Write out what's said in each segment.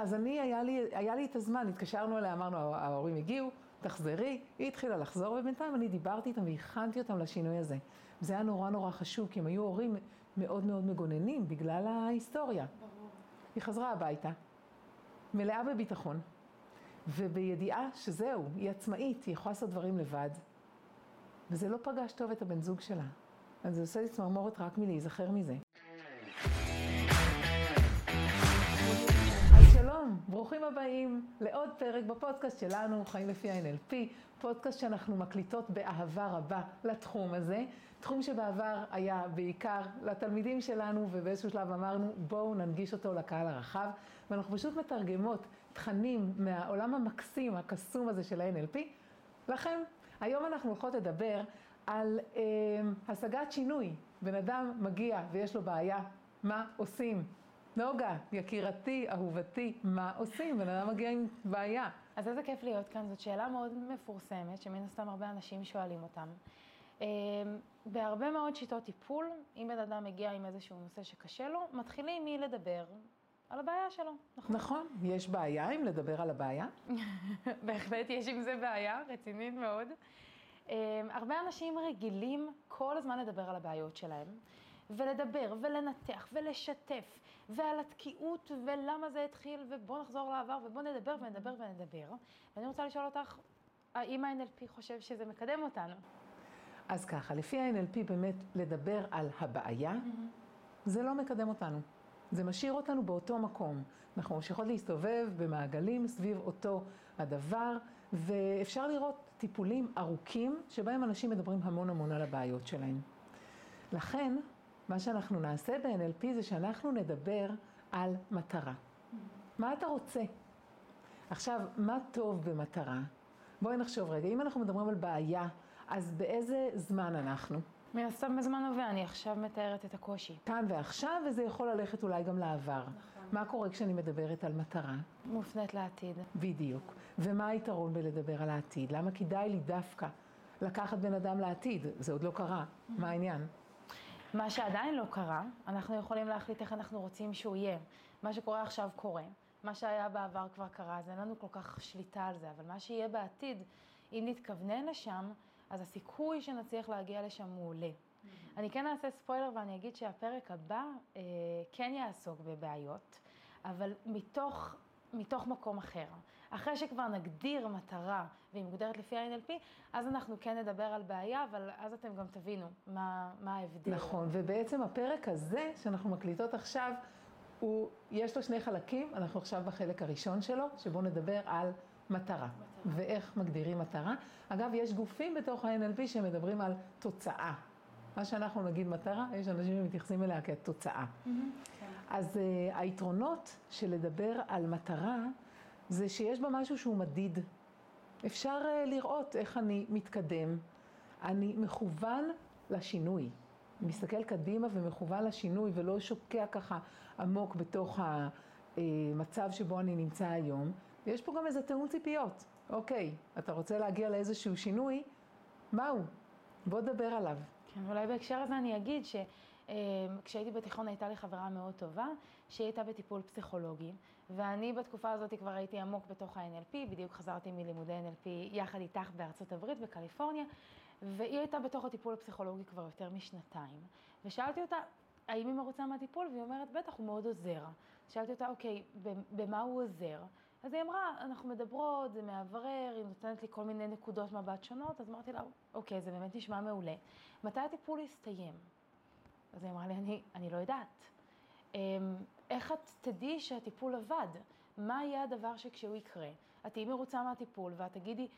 אז אני, היה לי, היה לי את הזמן, התקשרנו אליה, אמרנו, ההורים הגיעו, תחזרי. היא התחילה לחזור, ובינתיים אני דיברתי איתם והכנתי אותם לשינוי הזה. זה היה נורא נורא חשוב, כי הם היו הורים מאוד מאוד מגוננים בגלל ההיסטוריה. ברור. היא חזרה הביתה, מלאה בביטחון, ובידיעה שזהו, היא עצמאית, היא יכולה לעשות דברים לבד. וזה לא פגש טוב את הבן זוג שלה. אז זה עושה לי צמרמורת רק מלהיזכר מזה. ברוכים הבאים לעוד פרק בפודקאסט שלנו, חיים לפי ה-NLP, פודקאסט שאנחנו מקליטות באהבה רבה לתחום הזה, תחום שבעבר היה בעיקר לתלמידים שלנו, ובאיזשהו שלב אמרנו בואו ננגיש אותו לקהל הרחב, ואנחנו פשוט מתרגמות תכנים מהעולם המקסים, הקסום הזה של ה-NLP, לכם. היום אנחנו הולכות לדבר על אה, השגת שינוי. בן אדם מגיע ויש לו בעיה, מה עושים? נוגה, יקירתי, אהובתי, מה עושים? בן אדם מגיע עם בעיה. אז איזה כיף להיות כאן, זאת שאלה מאוד מפורסמת, שמן הסתם הרבה אנשים שואלים אותם. אמ, בהרבה מאוד שיטות טיפול, אם בן אדם מגיע עם איזשהו נושא שקשה לו, מתחילים מלדבר על הבעיה שלו, נכון? נכון, יש בעיה עם לדבר על הבעיה? בהחלט יש עם זה בעיה, רצינית מאוד. אמ, הרבה אנשים רגילים כל הזמן לדבר על הבעיות שלהם. ולדבר ולנתח ולשתף ועל התקיעות ולמה זה התחיל ובוא נחזור לעבר ובוא נדבר ונדבר ונדבר. ואני רוצה לשאול אותך, האם ה-NLP חושב שזה מקדם אותנו? אז ככה, לפי ה-NLP באמת לדבר על הבעיה, mm-hmm. זה לא מקדם אותנו. זה משאיר אותנו באותו מקום. אנחנו ממשיכות להסתובב במעגלים סביב אותו הדבר, ואפשר לראות טיפולים ארוכים שבהם אנשים מדברים המון המון על הבעיות שלהם. לכן, מה שאנחנו נעשה ב-NLP זה שאנחנו נדבר על מטרה. מה אתה רוצה? עכשיו, מה טוב במטרה? בואי נחשוב רגע, אם אנחנו מדברים על בעיה, אז באיזה זמן אנחנו? מן הסתם בזמן הווה, אני עכשיו מתארת את הקושי. כאן ועכשיו, וזה יכול ללכת אולי גם לעבר. נכון. מה קורה כשאני מדברת על מטרה? מופנית לעתיד. בדיוק. ומה היתרון בלדבר על העתיד? למה כדאי לי דווקא לקחת בן אדם לעתיד? זה עוד לא קרה. מה העניין? מה שעדיין לא קרה, אנחנו יכולים להחליט איך אנחנו רוצים שהוא יהיה. מה שקורה עכשיו קורה. מה שהיה בעבר כבר קרה, אז אין לנו כל כך שליטה על זה, אבל מה שיהיה בעתיד, אם נתכוונן לשם, אז הסיכוי שנצליח להגיע לשם הוא עולה. Mm-hmm. אני כן אעשה ספוילר ואני אגיד שהפרק הבא אה, כן יעסוק בבעיות, אבל מתוך מתוך מקום אחר. אחרי שכבר נגדיר מטרה, והיא מוגדרת לפי ה-NLP, אז אנחנו כן נדבר על בעיה, אבל אז אתם גם תבינו מה, מה ההבדל. נכון, ובעצם הפרק הזה שאנחנו מקליטות עכשיו, הוא, יש לו שני חלקים, אנחנו עכשיו בחלק הראשון שלו, שבו נדבר על מטרה, מטרה. ואיך מגדירים מטרה. אגב, יש גופים בתוך ה-NLP שמדברים על תוצאה. מה שאנחנו נגיד מטרה, יש אנשים שמתייחסים אליה כתוצאה. Mm-hmm. אז uh, היתרונות של לדבר על מטרה, זה שיש בה משהו שהוא מדיד. אפשר uh, לראות איך אני מתקדם. אני מכוון לשינוי. מסתכל קדימה ומכוון לשינוי ולא שוקע ככה עמוק בתוך המצב שבו אני נמצא היום. ויש פה גם איזה תיאום ציפיות. אוקיי, אתה רוצה להגיע לאיזשהו שינוי, מהו? בוא נדבר עליו. כן, אולי בהקשר הזה אני אגיד ש... אמ, כשהייתי בתיכון הייתה לי חברה מאוד טובה, שהיא הייתה בטיפול פסיכולוגי, ואני בתקופה הזאת כבר הייתי עמוק בתוך ה-NLP, בדיוק חזרתי מלימודי NLP יחד איתך בארצות הברית, בקליפורניה, והיא הייתה בתוך הטיפול הפסיכולוגי כבר יותר משנתיים. ושאלתי אותה, האם היא מרוצה מהטיפול? והיא אומרת, בטח, הוא מאוד עוזר. שאלתי אותה, אוקיי, במה הוא עוזר? אז היא אמרה, אנחנו מדברות, זה מאוורר, היא נותנת לי כל מיני נקודות מבט שונות, אז אמרתי לה, אוקיי, זה באמת נשמע מעולה. מתי הטיפול יסתיים? אז היא אמרה לי, אני, אני לא יודעת. אמ, איך את תדעי שהטיפול עבד? מה יהיה הדבר שכשהוא יקרה? את תהיי מרוצה מהטיפול ואת תגידי,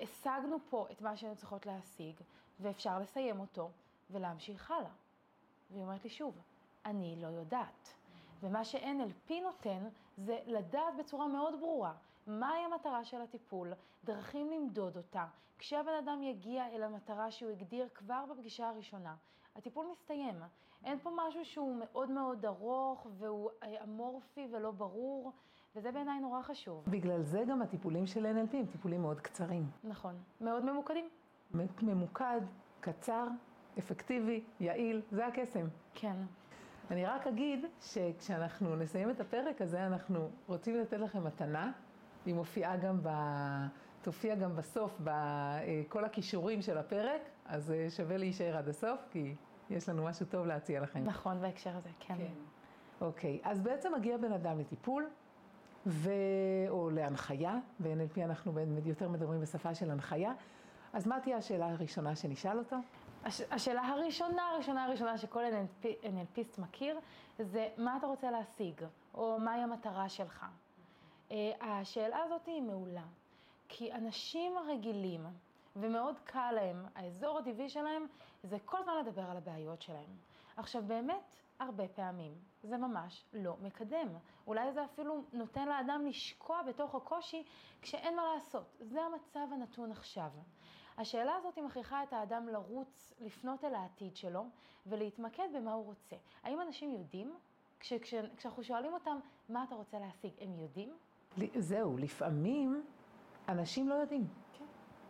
השגנו פה את מה שהיינו צריכות להשיג, ואפשר לסיים אותו ולהמשיך הלאה. והיא אומרת לי שוב, אני לא יודעת. ומה ש-NLP נותן זה לדעת בצורה מאוד ברורה מהי המטרה של הטיפול, דרכים למדוד אותה. כשהבן אדם יגיע אל המטרה שהוא הגדיר כבר בפגישה הראשונה, הטיפול מסתיים. אין פה משהו שהוא מאוד מאוד ארוך והוא אה, אמורפי ולא ברור, וזה בעיניי נורא חשוב. בגלל זה גם הטיפולים של NLP הם טיפולים מאוד קצרים. נכון, מאוד ממוקדים. ממוקד, קצר, אפקטיבי, יעיל, זה הקסם. כן. אני רק אגיד שכשאנחנו נסיים את הפרק הזה, אנחנו רוצים לתת לכם מתנה, היא מופיעה גם ב... תופיע גם בסוף בכל הכישורים של הפרק, אז אה, שווה להישאר עד הסוף, כי יש לנו משהו טוב להציע לכם. נכון, בהקשר הזה, כן. כן. אוקיי, אז בעצם מגיע בן אדם לטיפול, ו... או להנחיה, ב-NLP אנחנו יותר מדברים בשפה של הנחיה, אז מה תהיה השאלה הראשונה שנשאל אותו? הש... השאלה הראשונה, הראשונה, הראשונה שכל NLP, NLPיסט מכיר, זה מה אתה רוצה להשיג, או מהי המטרה שלך. אה, השאלה הזאת היא מעולה, כי אנשים רגילים, ומאוד קל להם, האזור הטבעי שלהם, זה כל הזמן לדבר על הבעיות שלהם. עכשיו באמת, הרבה פעמים זה ממש לא מקדם. אולי זה אפילו נותן לאדם לשקוע בתוך הקושי כשאין מה לעשות. זה המצב הנתון עכשיו. השאלה הזאת מכריחה את האדם לרוץ, לפנות אל העתיד שלו ולהתמקד במה הוא רוצה. האם אנשים יודעים? כש, כש, כשאנחנו שואלים אותם, מה אתה רוצה להשיג, הם יודעים? זהו, לפעמים אנשים לא יודעים.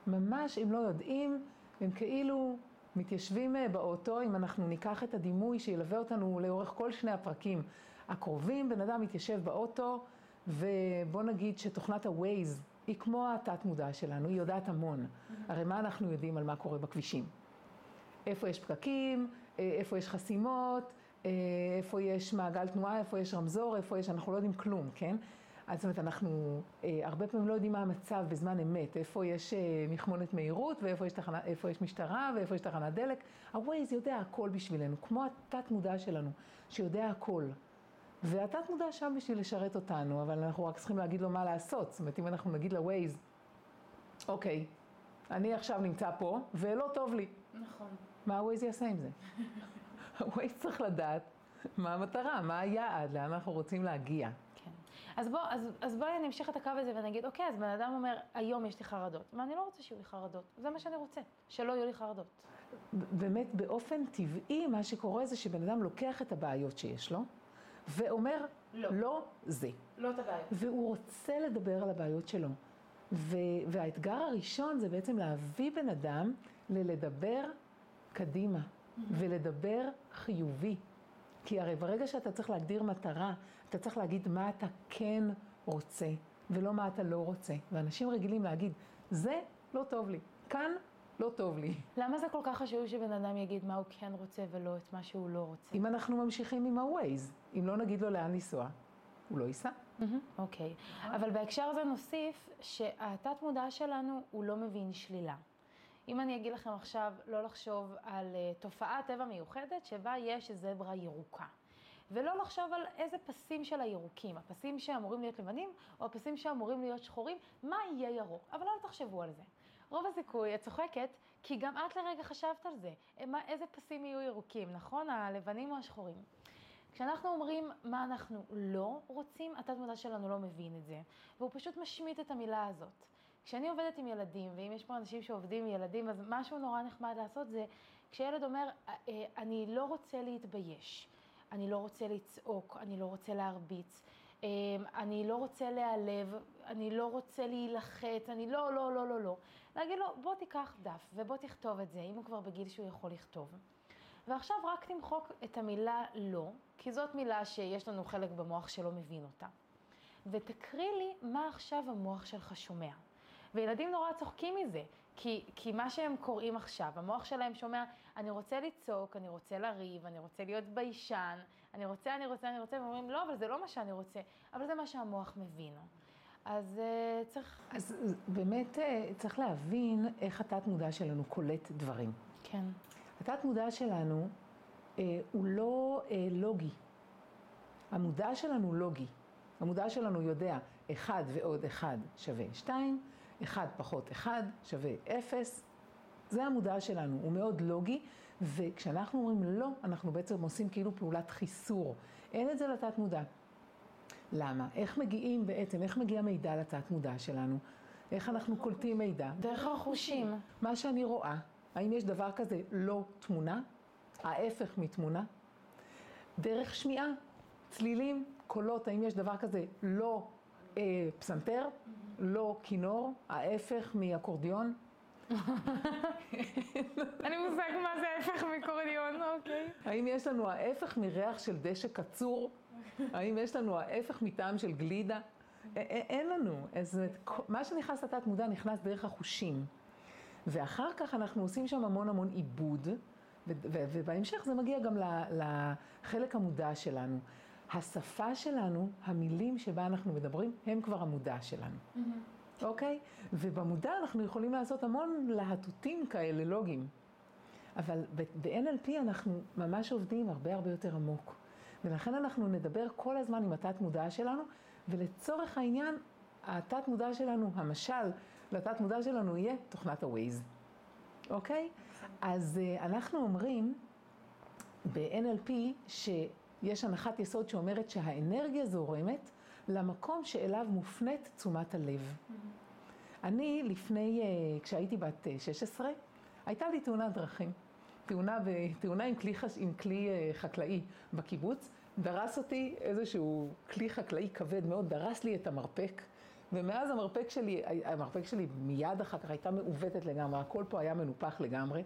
ממש, הם לא יודעים, הם כאילו מתיישבים אה, באוטו, אם אנחנו ניקח את הדימוי שילווה אותנו לאורך כל שני הפרקים הקרובים, בן אדם מתיישב באוטו, ובוא נגיד שתוכנת ה-Waze היא כמו התת מודע שלנו, היא יודעת המון. הרי מה אנחנו יודעים על מה קורה בכבישים? איפה יש פקקים, אה, איפה יש חסימות, אה, איפה יש מעגל תנועה, איפה יש רמזור, איפה יש, אנחנו לא יודעים כלום, כן? אז זאת אומרת, אנחנו אה, הרבה פעמים לא יודעים מה המצב בזמן אמת, איפה יש אה, מכמונת מהירות, ואיפה יש, תחנה, יש משטרה, ואיפה יש תחנת דלק. ה-Waze יודע הכל בשבילנו, כמו התת מודע שלנו, שיודע הכל. והתת מודע שם בשביל לשרת אותנו, אבל אנחנו רק צריכים להגיד לו מה לעשות. זאת אומרת, אם אנחנו נגיד ל-Waze, אוקיי, אני עכשיו נמצא פה, ולא טוב לי. נכון. מה ה-Waze יעשה עם זה? ה-Waze צריך לדעת מה המטרה, מה היעד, לאן אנחנו רוצים להגיע. אז, בוא, אז, אז בואי נמשיך את הקו הזה ונגיד, אוקיי, אז בן אדם אומר, היום יש לי חרדות. מה, אני לא רוצה שיהיו לי חרדות. זה מה שאני רוצה, שלא יהיו לי חרדות. באמת, באופן טבעי, מה שקורה זה שבן אדם לוקח את הבעיות שיש לו, ואומר, לא, לא זה. לא את הבעיות. והוא רוצה לדבר על הבעיות שלו. ו- והאתגר הראשון זה בעצם להביא בן אדם ללדבר קדימה. ולדבר חיובי. כי הרי ברגע שאתה צריך להגדיר מטרה, אתה צריך להגיד מה אתה כן רוצה, ולא מה אתה לא רוצה. ואנשים רגילים להגיד, זה לא טוב לי, כאן לא טוב לי. למה זה כל כך חשוב שבן אדם יגיד מה הוא כן רוצה ולא את מה שהוא לא רוצה? אם אנחנו ממשיכים עם ה-Waze, אם לא נגיד לו לאן לנסוע, הוא לא ייסע. אוקיי. אבל בהקשר הזה נוסיף שהתת מודע שלנו הוא לא מבין שלילה. אם אני אגיד לכם עכשיו לא לחשוב על uh, תופעת טבע מיוחדת שבה יש זברה ירוקה. ולא לחשוב על איזה פסים של הירוקים, הפסים שאמורים להיות לבנים, או הפסים שאמורים להיות שחורים, מה יהיה ירוק. אבל לא תחשבו על זה. רוב הסיכוי, את צוחקת, כי גם את לרגע חשבת על זה. מה, איזה פסים יהיו ירוקים, נכון? הלבנים או השחורים. כשאנחנו אומרים מה אנחנו לא רוצים, התת מודע שלנו לא מבין את זה, והוא פשוט משמיט את המילה הזאת. כשאני עובדת עם ילדים, ואם יש פה אנשים שעובדים עם ילדים, אז משהו נורא נחמד לעשות זה, כשילד אומר, אה, אה, אני לא רוצה להתבייש, אני לא רוצה לצעוק, אני לא רוצה להרביץ, אה, אני לא רוצה להיעלב, אני לא רוצה להילחץ, אני לא, לא, לא, לא, לא. להגיד לו, בוא תיקח דף ובוא תכתוב את זה, אם הוא כבר בגיל שהוא יכול לכתוב. ועכשיו רק תמחוק את המילה לא, כי זאת מילה שיש לנו חלק במוח שלא מבין אותה. ותקריא לי מה עכשיו המוח שלך שומע. וילדים נורא צוחקים מזה, כי, כי מה שהם קוראים עכשיו, המוח שלהם שומע, אני רוצה לצעוק, אני רוצה לריב, אני רוצה להיות ביישן, אני רוצה, אני רוצה, אני רוצה, והם אומרים, לא, אבל זה לא מה שאני רוצה, אבל זה מה שהמוח מבין. אז uh, צריך... אז באמת uh, צריך להבין איך התת מודע שלנו קולט דברים. כן. התת מודע שלנו uh, הוא לא uh, לוגי. המודע שלנו לוגי. המודע שלנו יודע, אחד ועוד אחד שווה שתיים, אחד פחות אחד שווה אפס. זה המודע שלנו, הוא מאוד לוגי, וכשאנחנו אומרים לא, אנחנו בעצם עושים כאילו פעולת חיסור. אין את זה לתת מודע. למה? איך מגיעים בעצם, איך מגיע מידע לתת מודע שלנו? איך אנחנו קולטים מידע? דרך החושים. מה שאני רואה, האם יש דבר כזה לא תמונה? ההפך מתמונה? דרך שמיעה, צלילים, קולות, האם יש דבר כזה לא פסנתר? לא כינור, ההפך מאקורדיון. אין לי מושג מה זה ההפך מקורדיון, אוקיי. האם יש לנו ההפך מריח של דשא קצור? האם יש לנו ההפך מטעם של גלידה? אין לנו. אז מה שנכנס לתת מודע נכנס דרך החושים. ואחר כך אנחנו עושים שם המון המון עיבוד, ובהמשך זה מגיע גם לחלק המודע שלנו. השפה שלנו, המילים שבה אנחנו מדברים, הם כבר המודע שלנו. Mm-hmm. אוקיי? ובמודע אנחנו יכולים לעשות המון להטוטים כאלה, לוגיים. אבל ב-NLP אנחנו ממש עובדים הרבה הרבה יותר עמוק. ולכן אנחנו נדבר כל הזמן עם התת מודע שלנו, ולצורך העניין, התת מודע שלנו, המשל לתת מודע שלנו יהיה תוכנת ה-Waze. אוקיי? אז uh, אנחנו אומרים ב-NLP שיש הנחת יסוד שאומרת שהאנרגיה זורמת למקום שאליו מופנית תשומת הלב. אני לפני, uh, כשהייתי בת 16, אה, הייתה לי תאונת דרכים. תאונה, ב, תאונה עם כלי, עם כלי uh, חקלאי בקיבוץ, דרס אותי איזשהו כלי חקלאי כבד מאוד, דרס לי את המרפק. ומאז המרפק שלי, המרפק שלי מיד אחר כך הייתה מעוותת לגמרי, הכל פה היה מנופח לגמרי,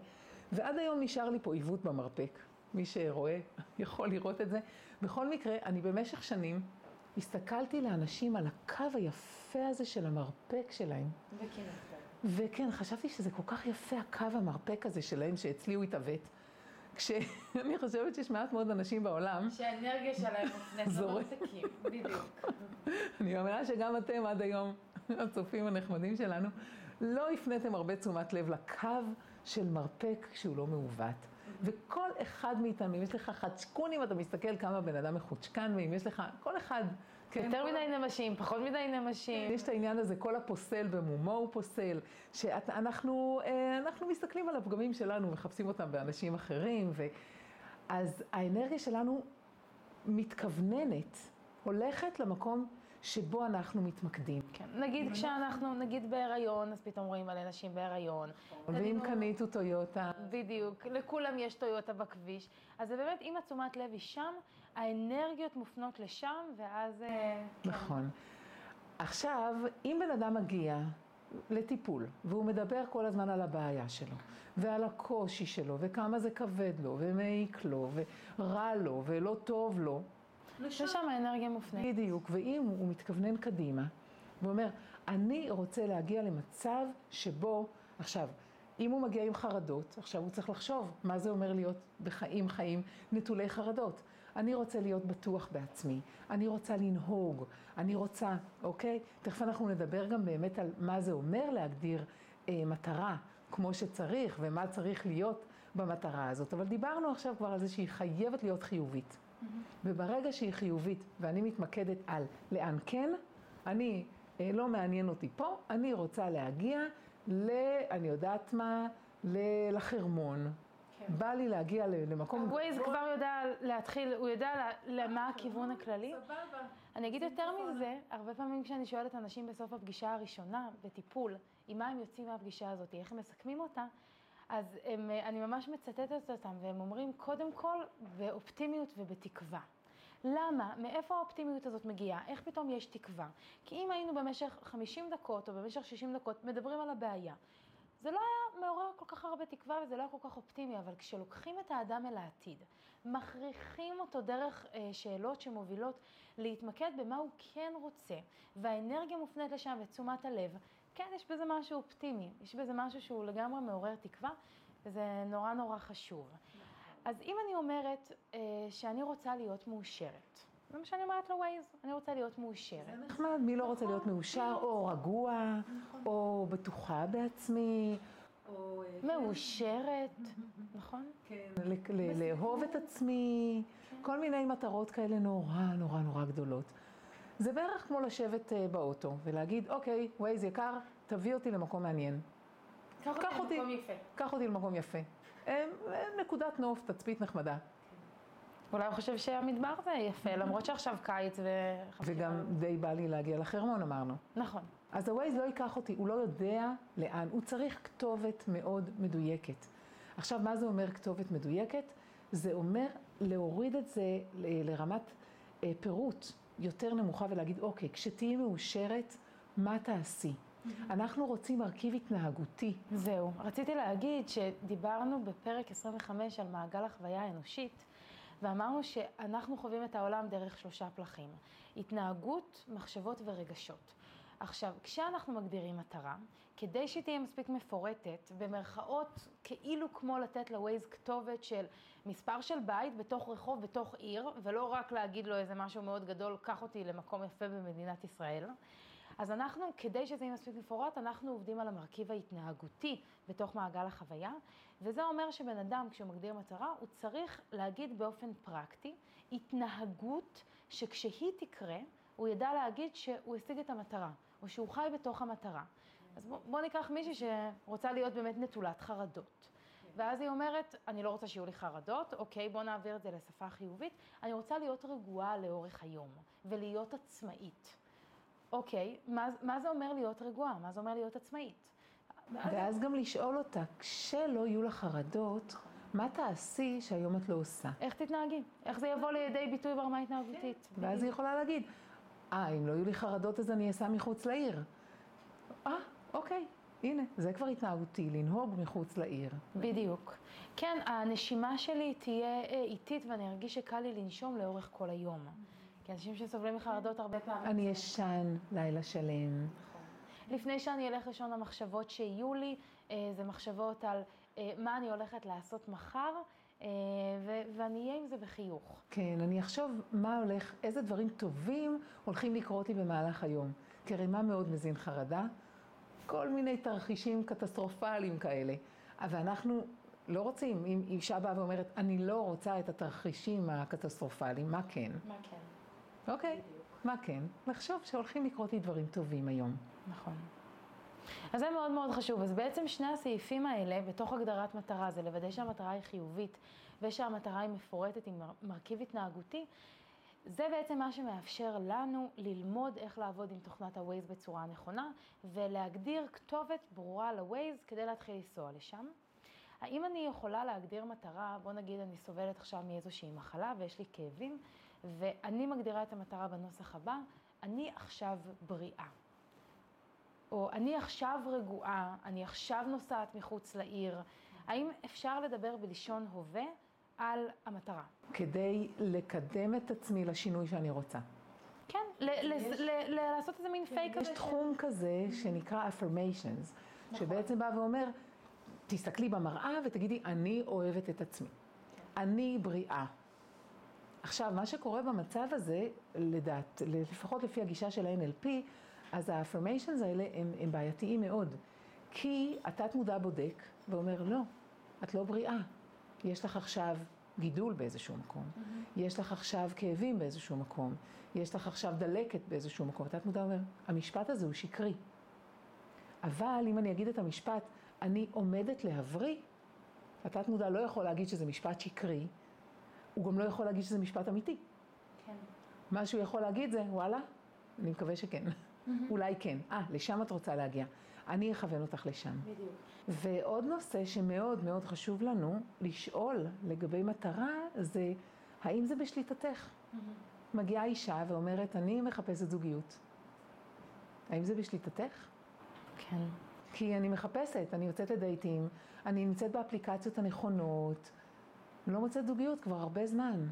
ועד היום נשאר לי פה עיוות במרפק. מי שרואה יכול לראות את זה. בכל מקרה, אני במשך שנים הסתכלתי לאנשים על הקו היפה הזה של המרפק שלהם. וכן. וכן, חשבתי שזה כל כך יפה, הקו המרפק הזה שלהם, שאצלי הוא התעוות. כשאני חושבת שיש מעט מאוד אנשים בעולם... שהאנרגיה שלהם מופנית למרפקים, בדיוק. אני מאמינה שגם אתם עד היום, הצופים הנחמדים שלנו, לא הפניתם הרבה תשומת לב לקו של מרפק שהוא לא מעוות. וכל אחד מאיתנו, אם יש לך חדשקונים, אתה מסתכל כמה בן אדם מחוצ'קן, ואם יש לך, כל אחד כן. יותר מדי נמשים, פחות מדי נמשים. יש את העניין הזה, כל הפוסל במומו הוא פוסל, שאנחנו אה, מסתכלים על הפגמים שלנו, מחפשים אותם באנשים אחרים, ו... אז האנרגיה שלנו מתכווננת, הולכת למקום שבו אנחנו מתמקדים. כן, נגיד כשאנחנו, נגיד בהיריון, אז פתאום רואים מלא נשים בהיריון. ואם קנית הוא טויוטה. בדיוק, לכולם יש טויוטה בכביש. אז זה באמת, אם התשומת לב היא שם, האנרגיות מופנות לשם, ואז... אה, כן. נכון. עכשיו, אם בן אדם מגיע לטיפול, והוא מדבר כל הזמן על הבעיה שלו, ועל הקושי שלו, וכמה זה כבד לו, ומעיק לו, ורע לו, ולא טוב לו, ושם האנרגיה מופנית. בדיוק, ואם הוא מתכוונן קדימה, ואומר, אני רוצה להגיע למצב שבו, עכשיו, אם הוא מגיע עם חרדות, עכשיו הוא צריך לחשוב מה זה אומר להיות בחיים חיים נטולי חרדות. אני רוצה להיות בטוח בעצמי, אני רוצה לנהוג, אני רוצה, אוקיי? תכף אנחנו נדבר גם באמת על מה זה אומר להגדיר אה, מטרה כמו שצריך ומה צריך להיות במטרה הזאת. אבל דיברנו עכשיו כבר על זה שהיא חייבת להיות חיובית. וברגע שהיא חיובית ואני מתמקדת על לאן כן, אני, אה, לא מעניין אותי פה, אני רוצה להגיע ל... אני יודעת מה, ל... לחרמון. כן. בא לי להגיע למקום... ווייז כבר יודע להתחיל, הוא יודע למה הכיוון הכללי. סבבה. אני אגיד יותר מזה, הרבה פעמים כשאני שואלת אנשים בסוף הפגישה הראשונה, בטיפול, עם מה הם יוצאים מהפגישה הזאת, איך הם מסכמים אותה, אז הם, אני ממש מצטטת אותם, והם אומרים, קודם כל, באופטימיות ובתקווה. למה? מאיפה האופטימיות הזאת מגיעה? איך פתאום יש תקווה? כי אם היינו במשך 50 דקות או במשך 60 דקות מדברים על הבעיה, זה לא היה מעורר כל כך הרבה תקווה וזה לא היה כל כך אופטימי, אבל כשלוקחים את האדם אל העתיד, מכריחים אותו דרך אה, שאלות שמובילות להתמקד במה הוא כן רוצה, והאנרגיה מופנית לשם ותשומת הלב, כן, יש בזה משהו אופטימי, יש בזה משהו שהוא לגמרי מעורר תקווה, וזה נורא נורא חשוב. אז אם אני אומרת אה, שאני רוצה להיות מאושרת, זה מה שאני אומרת לווייז, אני רוצה להיות מאושרת. זה נחמד, מי לא רוצה להיות מאושר, או רגוע, או בטוחה בעצמי, או... אה, מאושרת, נכון? כן. לאהוב את עצמי, כן. כל מיני מטרות כאלה נורא נורא נורא גדולות. זה בערך כמו לשבת אה, באוטו ולהגיד, אוקיי, ווייז יקר, תביא אותי למקום מעניין. קח אותי למקום יפה. קח אותי למקום יפה. נקודת נוף, תצפית נחמדה. אולי הוא חושב שהמדבר זה יפה, למרות שעכשיו קיץ ו... וגם די בא לי להגיע לחרמון, אמרנו. נכון. אז הווייז לא ייקח אותי, הוא לא יודע לאן, הוא צריך כתובת מאוד מדויקת. עכשיו, מה זה אומר כתובת מדויקת? זה אומר להוריד את זה לרמת אה, פירוט יותר נמוכה ולהגיד, אוקיי, כשתהיי מאושרת, מה תעשי? אנחנו רוצים מרכיב התנהגותי. זהו. רציתי להגיד שדיברנו בפרק 25 על מעגל החוויה האנושית, ואמרנו שאנחנו חווים את העולם דרך שלושה פלחים. התנהגות, מחשבות ורגשות. עכשיו, כשאנחנו מגדירים מטרה, כדי שהיא תהיה מספיק מפורטת, במרכאות כאילו כמו לתת לווייז כתובת של מספר של בית בתוך רחוב, בתוך עיר, ולא רק להגיד לו איזה משהו מאוד גדול, קח אותי למקום יפה במדינת ישראל. אז אנחנו, כדי שזה יהיה מספיק מפורט, אנחנו עובדים על המרכיב ההתנהגותי בתוך מעגל החוויה, וזה אומר שבן אדם, כשהוא מגדיר מטרה, הוא צריך להגיד באופן פרקטי התנהגות שכשהיא תקרה, הוא ידע להגיד שהוא השיג את המטרה, או שהוא חי בתוך המטרה. אז בוא, בוא ניקח מישהי שרוצה להיות באמת נטולת חרדות. ואז היא אומרת, אני לא רוצה שיהיו לי חרדות, אוקיי, בוא נעביר את זה לשפה חיובית. אני רוצה להיות רגועה לאורך היום, ולהיות עצמאית. אוקיי, מה, מה זה אומר להיות רגועה? מה זה אומר להיות עצמאית? ואז גם לשאול אותה, כשלא יהיו לך חרדות, מה תעשי שהיום את לא עושה? איך תתנהגי? איך זה יבוא לידי ביטוי ברמה התנהגותית? ואז היא יכולה להגיד, אה, אם לא יהיו לי חרדות אז אני אסע מחוץ לעיר. אה, אוקיי, הנה, זה כבר התנהגותי, לנהוג מחוץ לעיר. בדיוק. כן, הנשימה שלי תהיה אה, איטית ואני ארגיש שקל לי לנשום לאורך כל היום. כי אנשים שסובלים מחרדות הרבה פעמים... אני ישן לילה שלם. לפני שאני אלך לישון, המחשבות שיהיו לי, אה, זה מחשבות על אה, מה אני הולכת לעשות מחר, ו- ואני אהיה עם זה בחיוך. כן, אני אחשוב מה הולך, איזה דברים טובים הולכים לקרות לי במהלך היום. כי הרי מה מאוד מזין חרדה? כל מיני תרחישים קטסטרופליים כאלה. אבל אנחנו לא רוצים, אם אישה באה ואומרת, אני לא רוצה את התרחישים הקטסטרופליים, מה כן? מה כן? אוקיי, מה כן? לחשוב שהולכים לקרות לי דברים טובים היום. נכון. אז זה מאוד מאוד חשוב. אז בעצם שני הסעיפים האלה, בתוך הגדרת מטרה, זה לוודא שהמטרה היא חיובית ושהמטרה היא מפורטת עם מרכיב התנהגותי, זה בעצם מה שמאפשר לנו ללמוד איך לעבוד עם תוכנת ה-Waze בצורה נכונה, ולהגדיר כתובת ברורה ל-Waze כדי להתחיל לנסוע לשם. האם אני יכולה להגדיר מטרה, בוא נגיד אני סובלת עכשיו מאיזושהי מחלה ויש לי כאבים, ואני מגדירה את המטרה בנוסח הבא, אני עכשיו בריאה. או אני עכשיו רגועה, אני עכשיו נוסעת מחוץ לעיר. האם אפשר לדבר בלשון הווה על המטרה? כדי לקדם את עצמי לשינוי שאני רוצה. כן, לעשות איזה מין פייק יש כזה. תחום כזה שנקרא affirmations, שבעצם בא ואומר, תסתכלי במראה ותגידי, אני אוהבת את עצמי. אני בריאה. עכשיו, מה שקורה במצב הזה, לדעת, לפחות לפי הגישה של ה-NLP, אז ה-affirmations האלה הם, הם בעייתיים מאוד. כי התת מודע בודק ואומר, לא, את לא בריאה. יש לך עכשיו גידול באיזשהו מקום, יש לך עכשיו כאבים באיזשהו מקום, יש לך עכשיו דלקת באיזשהו מקום. התת מודע אומר, המשפט הזה הוא שקרי. אבל אם אני אגיד את המשפט, אני עומדת להבריא, התת מודע לא יכול להגיד שזה משפט שקרי, הוא גם לא יכול להגיד שזה משפט אמיתי. כן. מה שהוא יכול להגיד זה, וואלה, אני מקווה שכן. אולי כן. אה, לשם את רוצה להגיע. אני אכוון אותך לשם. בדיוק. ועוד נושא שמאוד מאוד חשוב לנו לשאול לגבי מטרה, זה האם זה בשליטתך? מגיעה אישה ואומרת, אני מחפשת זוגיות. האם זה בשליטתך? כן. כי אני מחפשת, אני יוצאת לדייטים, אני נמצאת באפליקציות הנכונות, לא מוצאת זוגיות כבר הרבה זמן,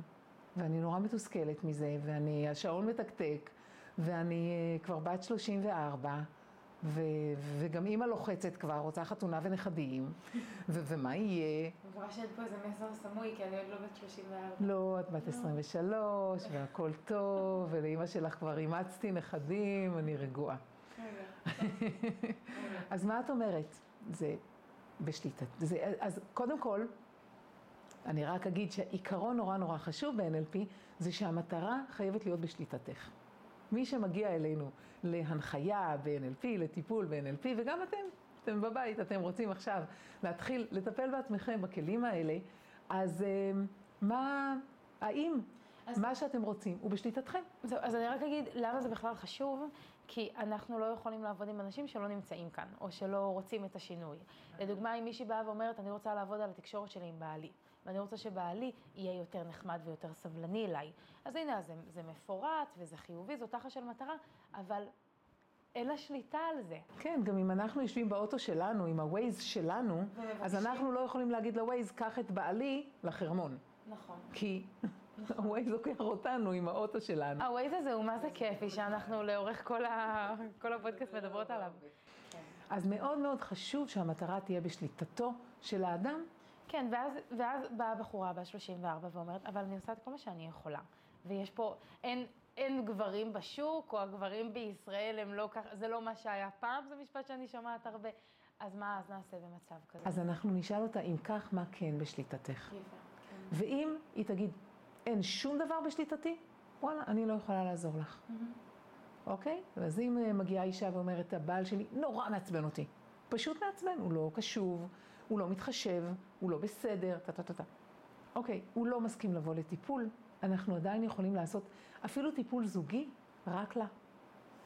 ואני נורא מתוסכלת מזה, ואני, השעון מתקתק, ואני אה, כבר בת 34, ו, וגם אימא לוחצת כבר, רוצה חתונה ונכדים, ו, ומה יהיה? אני מקווה שאין פה איזה מסר סמוי, כי אני עוד לא בת 34. לא, את בת 23, והכל טוב, ולאימא שלך כבר אימצתי נכדים, אני רגועה. אז מה את אומרת? זה בשליטה. זה, אז קודם כל, אני רק אגיד שעיקרון נורא נורא חשוב ב-NLP, זה שהמטרה חייבת להיות בשליטתך. מי שמגיע אלינו להנחיה ב-NLP, לטיפול ב-NLP, וגם אתם, אתם בבית, אתם רוצים עכשיו להתחיל לטפל בעצמכם בכלים האלה, אז אה, מה, האם אז... מה שאתם רוצים הוא בשליטתכם? זהו, אז אני רק אגיד למה זה בכלל חשוב, כי אנחנו לא יכולים לעבוד עם אנשים שלא נמצאים כאן, או שלא רוצים את השינוי. לדוגמה, אם מישהי באה ואומרת, אני רוצה לעבוד על התקשורת שלי עם בעלי. ואני רוצה שבעלי יהיה יותר נחמד ויותר סבלני אליי. אז הנה, זה, זה מפורט וזה חיובי, זו תחת של מטרה, אבל אין לה שליטה על זה. כן, גם אם אנחנו יושבים באוטו שלנו, עם ה-Waze שלנו, אז אנחנו לא יכולים להגיד ל-Waze, קח את בעלי לחרמון. נכון. כי ה-Waze לוקח אותנו עם האוטו שלנו. ה-Waze הזה הוא מה זה כיפי, שאנחנו לאורך כל, ה... כל הפודקאסט מדברות עליו. אז מאוד מאוד חשוב שהמטרה תהיה בשליטתו של האדם. כן, ואז, ואז באה בחורה בת 34 ואומרת, אבל אני עושה את כל מה שאני יכולה. ויש פה, אין, אין גברים בשוק, או הגברים בישראל הם לא ככה, זה לא מה שהיה פעם, זה משפט שאני שומעת הרבה. אז מה אז נעשה במצב כזה? אז אנחנו נשאל אותה, אם כך, מה כן בשליטתך? יפה, כן. ואם היא תגיד, אין שום דבר בשליטתי, וואלה, אני לא יכולה לעזור לך. אוקיי? אז אם אה, מגיעה אישה ואומרת, הבעל שלי נורא מעצבן אותי. פשוט מעצבן, הוא לא קשוב, הוא לא מתחשב, הוא לא בסדר, טה-טה-טה. אוקיי, הוא לא מסכים לבוא לטיפול, אנחנו עדיין יכולים לעשות אפילו טיפול זוגי, רק לה.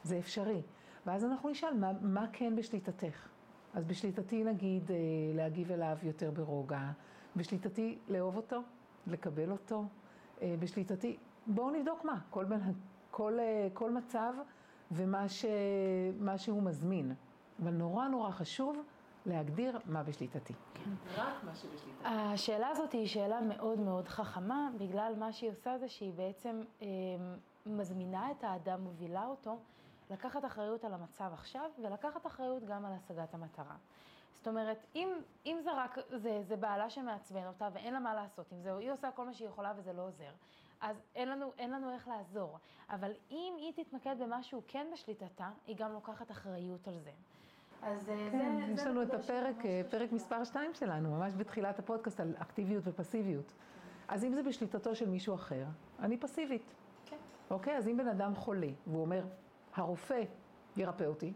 זה אפשרי. ואז אנחנו נשאל, מה, מה כן בשליטתך? אז בשליטתי נגיד אה, להגיב אליו יותר ברוגע, בשליטתי לאהוב אותו, לקבל אותו, אה, בשליטתי, בואו נבדוק מה, כל, בן, כל, אה, כל מצב ומה ש, שהוא מזמין. אבל נורא נורא חשוב להגדיר מה בשליטתי. כן. רק מה שבשליטתי. השאלה הזאת היא שאלה מאוד מאוד חכמה, בגלל מה שהיא עושה זה שהיא בעצם אה, מזמינה את האדם, מובילה אותו, לקחת אחריות על המצב עכשיו, ולקחת אחריות גם על השגת המטרה. זאת אומרת, אם, אם זה רק, זה, זה בעלה שמעצבן אותה ואין לה מה לעשות עם זה, או היא עושה כל מה שהיא יכולה וזה לא עוזר, אז אין לנו, אין לנו איך לעזור. אבל אם היא תתמקד במשהו כן בשליטתה, היא גם לוקחת אחריות על זה. אז אה, כן, זה... יש לנו את הפרק, אה. פרק מספר 2 שלנו, ממש בתחילת הפודקאסט על אקטיביות ופסיביות. אז אם זה בשליטתו של מישהו אחר, אני פסיבית. כן. אוקיי? אז אם בן אדם חולה, והוא אומר, הרופא ירפא אותי,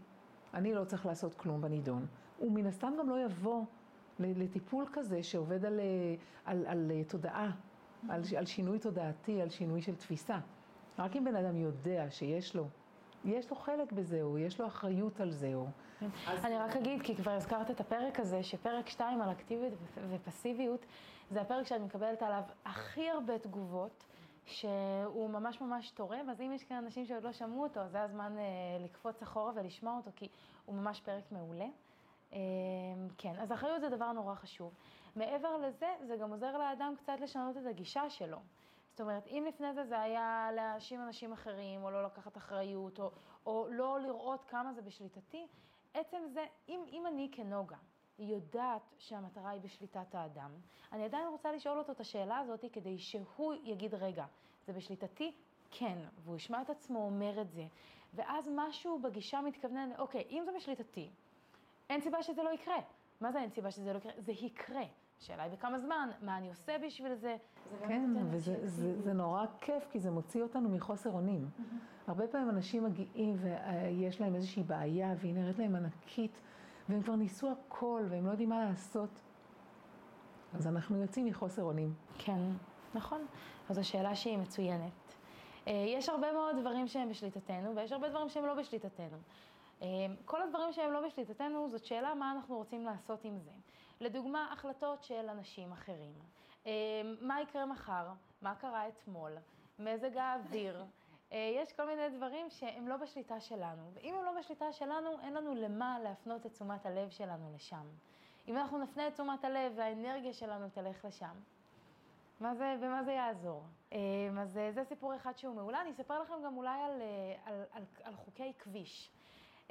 אני לא צריך לעשות כלום בנידון, הוא מן הסתם גם לא יבוא לטיפול כזה שעובד על, אה, על, על אה, תודעה, על, על שינוי תודעתי, על שינוי של תפיסה. רק אם בן אדם יודע שיש לו, יש לו חלק בזה, או יש לו אחריות על זה, או... אז- אני רק אגיד, כי כבר הזכרת את הפרק הזה, שפרק 2 על אקטיביות ופ- ופסיביות, זה הפרק שאני מקבלת עליו הכי הרבה תגובות, שהוא ממש ממש תורם, אז אם יש כאן אנשים שעוד לא שמעו אותו, אז זה הזמן אה, לקפוץ אחורה ולשמוע אותו, כי הוא ממש פרק מעולה. אה, כן, אז אחריות זה דבר נורא חשוב. מעבר לזה, זה גם עוזר לאדם קצת לשנות את הגישה שלו. זאת אומרת, אם לפני זה זה היה להאשים אנשים אחרים, או לא לקחת אחריות, או, או לא לראות כמה זה בשליטתי, עצם זה, אם, אם אני כנוגה יודעת שהמטרה היא בשליטת האדם, אני עדיין רוצה לשאול אותו את השאלה הזאת כדי שהוא יגיד, רגע, זה בשליטתי? כן, והוא ישמע את עצמו אומר את זה, ואז משהו בגישה מתכוונן, אוקיי, אם זה בשליטתי, אין סיבה שזה לא יקרה. מה זה אין סיבה שזה לא יקרה? זה יקרה. השאלה היא בכמה זמן, מה אני עושה בשביל זה. זה כן, וזה זה, זה נורא כיף, כי זה מוציא אותנו מחוסר אונים. הרבה פעמים אנשים מגיעים ויש להם איזושהי בעיה, והיא נראית להם ענקית, והם כבר ניסו הכל, והם לא יודעים מה לעשות. אז אנחנו יוצאים מחוסר אונים. כן, נכון. אז זו שאלה שהיא מצוינת. אה, יש הרבה מאוד דברים שהם בשליטתנו, ויש הרבה דברים שהם לא בשליטתנו. אה, כל הדברים שהם לא בשליטתנו, זאת שאלה מה אנחנו רוצים לעשות עם זה. לדוגמה, החלטות של אנשים אחרים. אה, מה יקרה מחר? מה קרה אתמול? מזג האוויר? אה, יש כל מיני דברים שהם לא בשליטה שלנו, ואם הם לא בשליטה שלנו, אין לנו למה להפנות את תשומת הלב שלנו לשם. אם אנחנו נפנה את תשומת הלב והאנרגיה שלנו תלך לשם, מה זה, במה זה יעזור? אה, אז זה סיפור אחד שהוא מעולה. אני אספר לכם גם אולי על, על, על, על חוקי כביש.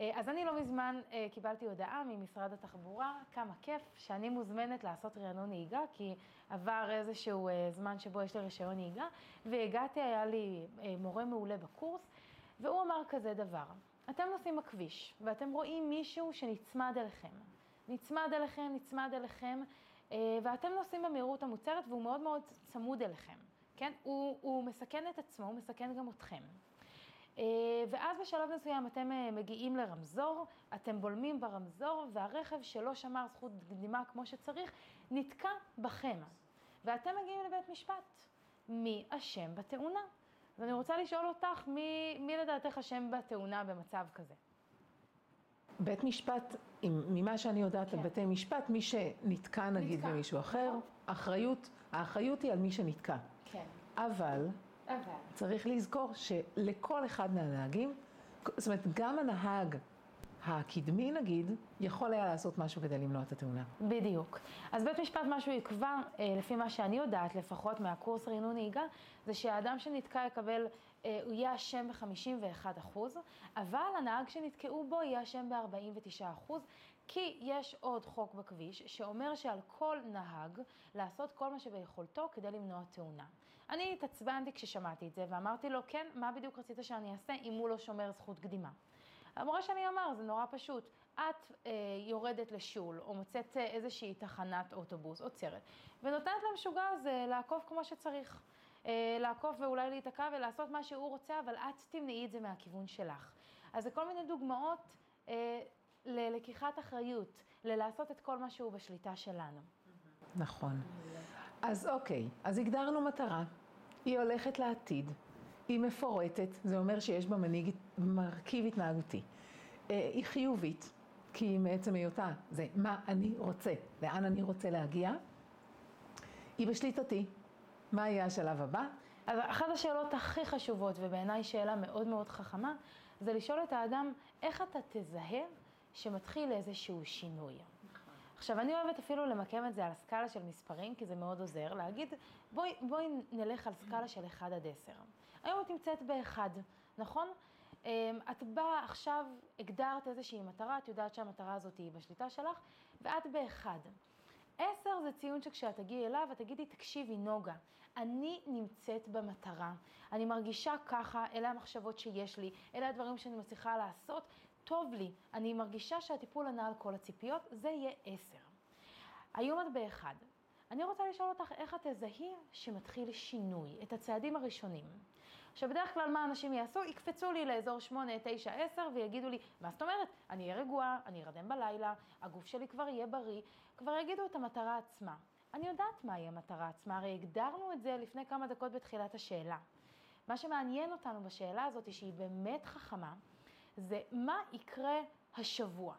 אה, אז אני לא מזמן אה, קיבלתי הודעה ממשרד התחבורה, כמה כיף, שאני מוזמנת לעשות רענון נהיגה, כי עבר איזשהו אה, זמן שבו יש לי רישיון נהיגה, והגעתי, היה לי מורה מעולה בקורס, והוא אמר כזה דבר, אתם נוסעים בכביש, ואתם רואים מישהו שנצמד אליכם. נצמד אליכם, נצמד אליכם, ואתם נוסעים במהירות המוצרת והוא מאוד מאוד צמוד אליכם, כן? הוא, הוא מסכן את עצמו, הוא מסכן גם אתכם. אה, ואז בשלב מסוים אתם אה, מגיעים לרמזור, אתם בולמים ברמזור, והרכב שלא שמר זכות קדימה כמו שצריך, נתקע בכם. ואתם מגיעים לבית משפט. מי אשם בתאונה? אז אני רוצה לשאול אותך, מי, מי לדעתך אשם בתאונה במצב כזה? בית משפט, אם- ממה שאני יודעת על כן. בתי משפט, מי שנתקע נגיד נתקע, במישהו אחר, נכון. אחריות, האחריות היא על מי שנתקע. כן. אבל אבל. צריך לזכור שלכל אחד מהנהגים, זאת אומרת, גם הנהג הקדמי נגיד, יכול היה לעשות משהו כדי למנוע את התאונה. בדיוק. אז בית משפט מה שהוא יקבע, אה, לפי מה שאני יודעת, לפחות מהקורס רענון נהיגה, זה שהאדם שנתקע יקבל, אה, הוא יהיה אשם ב-51%, אבל הנהג שנתקעו בו יהיה אשם ב-49%, כי יש עוד חוק בכביש שאומר שעל כל נהג לעשות כל מה שביכולתו כדי למנוע תאונה. אני התעצבנתי כששמעתי את זה ואמרתי לו, כן, מה בדיוק רצית שאני אעשה אם הוא לא שומר זכות קדימה? המורה שלי אמר, זה נורא פשוט. את אה, יורדת לשול, או מוצאת אה, איזושהי תחנת אוטובוס, עוצרת, ונותנת למשוגע הזה לעקוף כמו שצריך. אה, לעקוף ואולי להיתקע ולעשות מה שהוא רוצה, אבל את תמנעי את זה מהכיוון שלך. אז זה כל מיני דוגמאות אה, ללקיחת אחריות, ללעשות את כל מה שהוא בשליטה שלנו. נכון. אז אוקיי, אז הגדרנו מטרה, היא הולכת לעתיד, היא מפורטת, זה אומר שיש בה מנהיג, מרכיב התנהגותי. אה, היא חיובית, כי מעצם היותה זה מה אני רוצה, לאן אני רוצה להגיע. היא בשליטתי, מה יהיה השלב הבא? אז אחת השאלות הכי חשובות, ובעיניי שאלה מאוד מאוד חכמה, זה לשאול את האדם, איך אתה תזהה שמתחיל איזשהו שינוי? עכשיו, אני אוהבת אפילו למקם את זה על סקאלה של מספרים, כי זה מאוד עוזר, להגיד, בואי, בואי נלך על סקאלה של 1 עד 10. היום את נמצאת ב-1, נכון? אמ, את באה עכשיו, הגדרת איזושהי מטרה, את יודעת שהמטרה הזאת היא בשליטה שלך, ואת ב-1. 10 זה ציון שכשאת תגיעי אליו, את תגידי, תקשיבי, נוגה, אני נמצאת במטרה, אני מרגישה ככה, אלה המחשבות שיש לי, אלה הדברים שאני מצליחה לעשות, טוב לי, אני מרגישה שהטיפול ענה על כל הציפיות, זה יהיה עשר. היום את באחד. אני רוצה לשאול אותך איך את תזהי שמתחיל שינוי, את הצעדים הראשונים. עכשיו, בדרך כלל מה אנשים יעשו? יקפצו לי לאזור 8, 9, 10 ויגידו לי, מה זאת אומרת? אני אהיה רגועה, אני ארדם בלילה, הגוף שלי כבר יהיה בריא, כבר יגידו את המטרה עצמה. אני יודעת מהי המטרה עצמה, הרי הגדרנו את זה לפני כמה דקות בתחילת השאלה. מה שמעניין אותנו בשאלה הזאת, שהיא באמת חכמה, זה מה יקרה השבוע.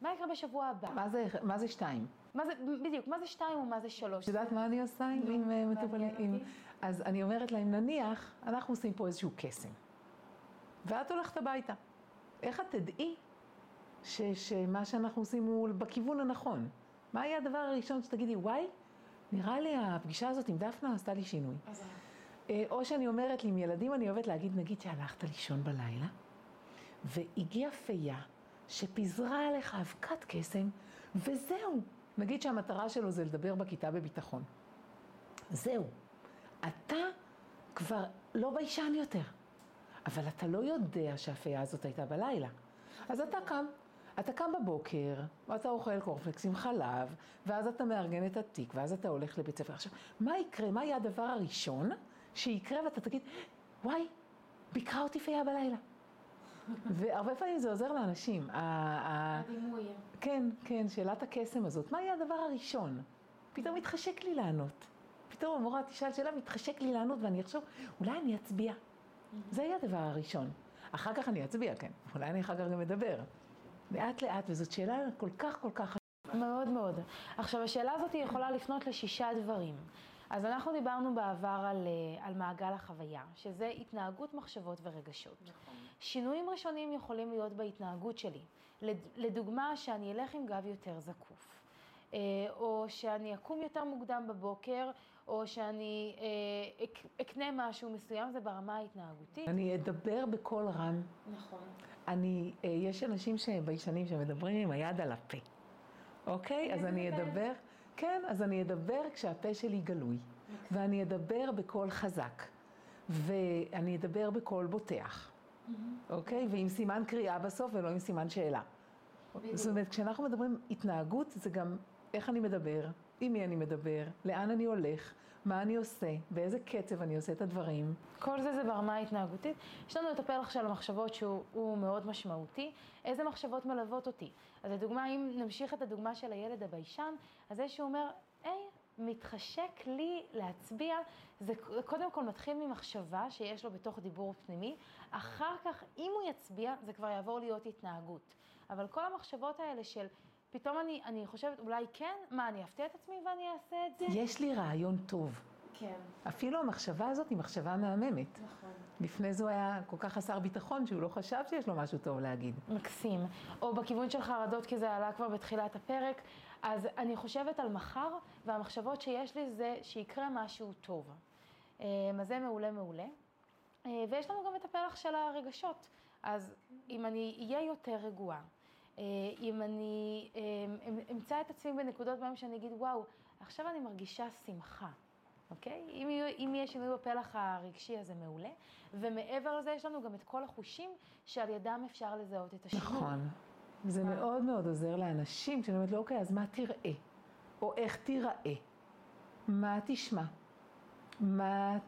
מה יקרה בשבוע הבא? מה זה, מה זה שתיים? מה זה, בדיוק, מה זה שתיים ומה זה שלוש? את יודעת מה אני עושה עם, עם אה, מטופלים? אז אני אומרת להם, נניח, אנחנו עושים פה איזשהו קסם, ואת הולכת הביתה. איך את תדעי ש, שמה שאנחנו עושים הוא בכיוון הנכון? מה יהיה הדבר הראשון שתגידי, וואי, נראה לי הפגישה הזאת עם דפנה עשתה לי שינוי. אה, או שאני אומרת לי, עם ילדים אני אוהבת להגיד, נגיד שהלכת לישון בלילה, והגיעה פייה שפיזרה עליך אבקת קסם, וזהו. נגיד שהמטרה שלו זה לדבר בכיתה בביטחון. זהו. אתה כבר לא ביישן יותר, אבל אתה לא יודע שהפייה הזאת הייתה בלילה. אז אתה קם, אתה קם בבוקר, ואתה אוכל קורפלקס עם חלב, ואז אתה מארגן את התיק, ואז אתה הולך לבית ספר. עכשיו, מה יקרה? מה יהיה הדבר הראשון שיקרה ואתה תגיד, וואי, ביקרה אותי פייה בלילה. והרבה פעמים זה עוזר לאנשים. הדימוי. כן, כן, שאלת הקסם הזאת. מה יהיה הדבר הראשון? פתאום מתחשק לי לענות. פתאום המורה תשאל שאלה, מתחשק לי לענות, ואני אחשוב, אולי אני אצביע. זה יהיה הדבר הראשון. אחר כך אני אצביע, כן. אולי אני אחר כך גם אדבר. לאט לאט, וזאת שאלה כל כך כל כך... מאוד מאוד. עכשיו, השאלה הזאת יכולה לפנות לשישה דברים. אז אנחנו דיברנו בעבר על, אה, על מעגל החוויה, שזה התנהגות, מחשבות ורגשות. נכון. שינויים ראשונים יכולים להיות בהתנהגות שלי. לדוגמה, שאני אלך עם גב יותר זקוף, אה, או שאני אקום יותר מוקדם בבוקר, או שאני אה, אקנה משהו מסוים, זה ברמה ההתנהגותית. אני אדבר בקול רם. נכון. אני, יש אנשים שביישנים שמדברים עם היד על הפה, אוקיי? אז אני אדבר... כן, אז אני אדבר כשהפה שלי גלוי, ואני אדבר בקול חזק, ואני אדבר בקול בוטח, אוקיי? ועם סימן קריאה בסוף ולא עם סימן שאלה. זאת אומרת, כשאנחנו מדברים התנהגות, זה גם איך אני מדבר, עם מי אני מדבר, לאן אני הולך, מה אני עושה, באיזה קצב אני עושה את הדברים. כל זה זה ברמה ההתנהגותית. יש לנו את הפלח של המחשבות שהוא מאוד משמעותי. איזה מחשבות מלוות אותי? אז לדוגמה, אם נמשיך את הדוגמה של הילד הביישן, אז זה שהוא אומר, היי, מתחשק לי להצביע, זה קודם כל מתחיל ממחשבה שיש לו בתוך דיבור פנימי, אחר כך, אם הוא יצביע, זה כבר יעבור להיות התנהגות. אבל כל המחשבות האלה של פתאום אני, אני חושבת, אולי כן, מה, אני אפתיע את עצמי ואני אעשה את זה? יש לי רעיון טוב. כן. אפילו המחשבה הזאת היא מחשבה מהממת. נכון. לפני זה הוא היה כל כך חסר ביטחון שהוא לא חשב שיש לו משהו טוב להגיד. מקסים. או בכיוון של חרדות, כי זה עלה כבר בתחילת הפרק. אז אני חושבת על מחר, והמחשבות שיש לי זה שיקרה משהו טוב. אה, אז זה מעולה מעולה. אה, ויש לנו גם את הפלח של הרגשות. אז אם אני אהיה יותר רגועה, אם אני אמצא את עצמי בנקודות בהם שאני אגיד, וואו, עכשיו אני מרגישה שמחה. אוקיי? אם, אם יהיה שינוי בפלח הרגשי, אז זה מעולה. ומעבר לזה, יש לנו גם את כל החושים שעל ידם אפשר לזהות את השינוי. נכון. זה מאוד מאוד עוזר לאנשים, כשאני אומרת לו, אוקיי, אז מה תראה? או איך תיראה? מה תשמע? מה